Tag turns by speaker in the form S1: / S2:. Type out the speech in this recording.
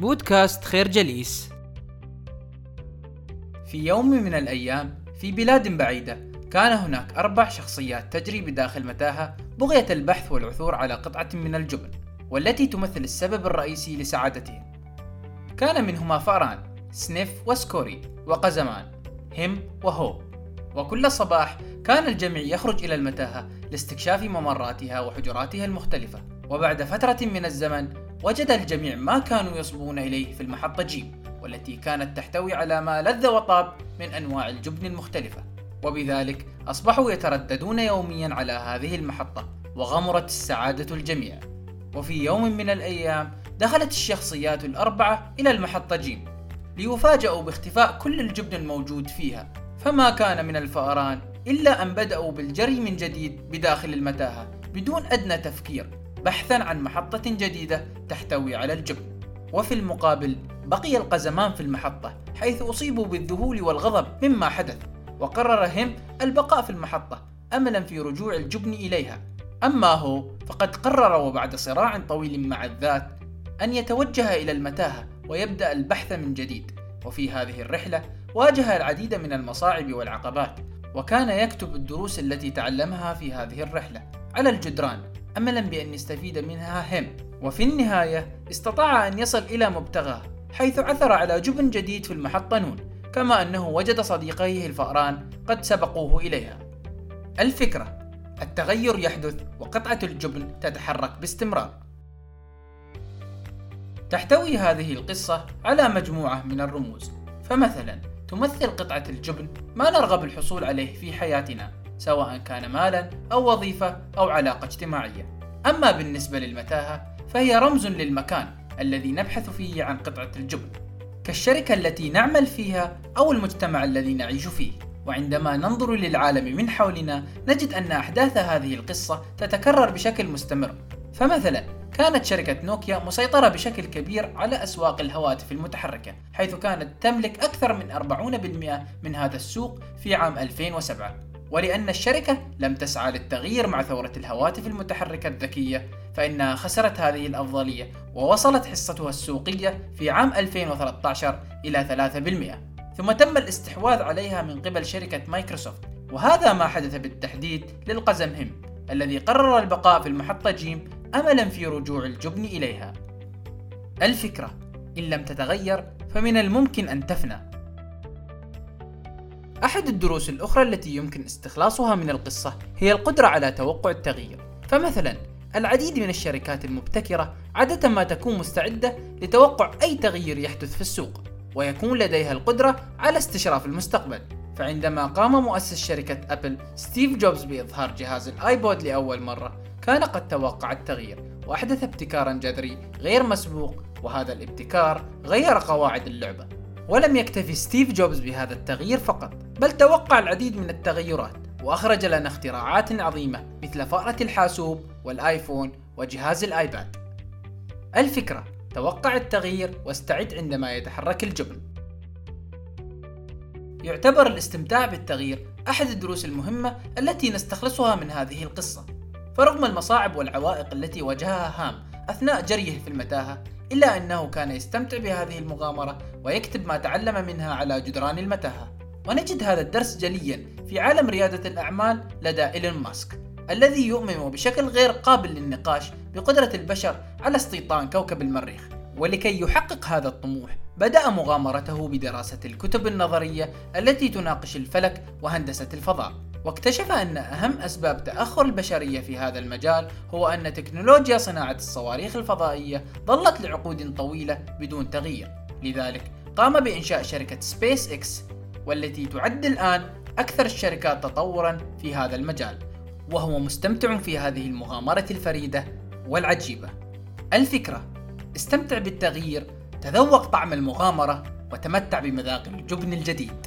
S1: بودكاست خير جليس. في يوم من الأيام في بلاد بعيدة كان هناك أربع شخصيات تجري بداخل متاهة بغية البحث والعثور على قطعة من الجبن والتي تمثل السبب الرئيسي لسعادتهم. كان منهما فأران سنيف وسكوري وقزمان هم وهو. وكل صباح كان الجميع يخرج إلى المتاهة لاستكشاف ممراتها وحجراتها المختلفة. وبعد فترة من الزمن وجد الجميع ما كانوا يصبون إليه في المحطة جيم والتي كانت تحتوي على ما لذ وطاب من أنواع الجبن المختلفة. وبذلك أصبحوا يترددون يوميا على هذه المحطة وغمرت السعادة الجميع. وفي يوم من الأيام دخلت الشخصيات الأربعة إلى المحطة جيم ليفاجأوا باختفاء كل الجبن الموجود فيها. فما كان من الفأران إلا أن بدأوا بالجري من جديد بداخل المتاهة بدون أدنى تفكير. بحثا عن محطة جديدة تحتوي على الجبن. وفي المقابل بقي القزمان في المحطة حيث أصيبوا بالذهول والغضب مما حدث وقرر هم البقاء في المحطة أملا في رجوع الجبن إليها. أما هو فقد قرر وبعد صراع طويل مع الذات أن يتوجه إلى المتاهة ويبدأ البحث من جديد. وفي هذه الرحلة واجه العديد من المصاعب والعقبات وكان يكتب الدروس التي تعلمها في هذه الرحلة. على الجدران أملا بأن يستفيد منها هم. وفي النهاية استطاع أن يصل إلى مبتغاه حيث عثر على جبن جديد في المحطة نون كما أنه وجد صديقيه الفأران قد سبقوه إليها. الفكرة التغير يحدث وقطعة الجبن تتحرك باستمرار. تحتوي هذه القصة على مجموعة من الرموز. فمثلا تمثل قطعة الجبن ما نرغب الحصول عليه في حياتنا. سواء كان مالا أو وظيفة أو علاقة اجتماعية. أما بالنسبة للمتاهة فهي رمز للمكان الذي نبحث فيه عن قطعة الجبن. كالشركة التي نعمل فيها أو المجتمع الذي نعيش فيه. وعندما ننظر للعالم من حولنا نجد أن أحداث هذه القصة تتكرر بشكل مستمر. فمثلا كانت شركة نوكيا مسيطرة بشكل كبير على أسواق الهواتف المتحركة حيث كانت تملك أكثر من 40% من هذا السوق في عام 2007 ولأن الشركة لم تسعى للتغيير مع ثورة الهواتف المتحركة الذكية فإنها خسرت هذه الأفضلية ووصلت حصتها السوقية في عام 2013 إلى 3% ثم تم الاستحواذ عليها من قبل شركة مايكروسوفت وهذا ما حدث بالتحديد للقزم هام الذي قرر البقاء في المحطة ج أملا في رجوع الجبن إليها. الفكرة إن لم تتغير فمن الممكن أن تفنى. أحد الدروس الأخرى التي يمكن استخلاصها من القصة هي القدرة على توقع التغيير. فمثلا العديد من الشركات المبتكرة عادة ما تكون مستعدة لتوقع أي تغيير يحدث في السوق ويكون لديها القدرة على استشراف المستقبل. فعندما قام مؤسس شركة أبل ستيف جوبز بإظهار جهاز الآيبود لأول مرة كان قد توقع التغيير وأحدث ابتكارا جذري غير مسبوق وهذا الابتكار غير قواعد اللعبة. ولم يكتفي ستيف جوبز بهذا التغيير فقط بل توقع العديد من التغيرات وأخرج لنا اختراعات عظيمة مثل فأرة الحاسوب والآيفون وجهاز الآيباد. الفكرة توقع التغيير واستعد عندما يتحرك الجبن. يعتبر الاستمتاع بالتغيير أحد الدروس المهمة التي نستخلصها من هذه القصة. فرغم المصاعب والعوائق التي واجهها هام أثناء جريه في المتاهة إلا أنه كان يستمتع بهذه المغامرة ويكتب ما تعلم منها على جدران المتاهة. ونجد هذا الدرس جليا في عالم ريادة الأعمال لدى إيلون ماسك الذي يؤمن بشكل غير قابل للنقاش بقدرة البشر على استيطان كوكب المريخ. ولكي يحقق هذا الطموح بدأ مغامرته بدراسة الكتب النظرية التي تناقش الفلك وهندسة الفضاء. واكتشف أن أهم أسباب تأخر البشرية في هذا المجال هو أن تكنولوجيا صناعة الصواريخ الفضائية ظلت لعقود طويلة بدون تغيير. لذلك قام بإنشاء شركة سبيس إكس والتي تعد الآن أكثر الشركات تطورا في هذا المجال وهو مستمتع في هذه المغامرة الفريدة والعجيبة. الفكرة استمتع بالتغيير تذوق طعم المغامرة وتمتع بمذاق الجبن الجديد.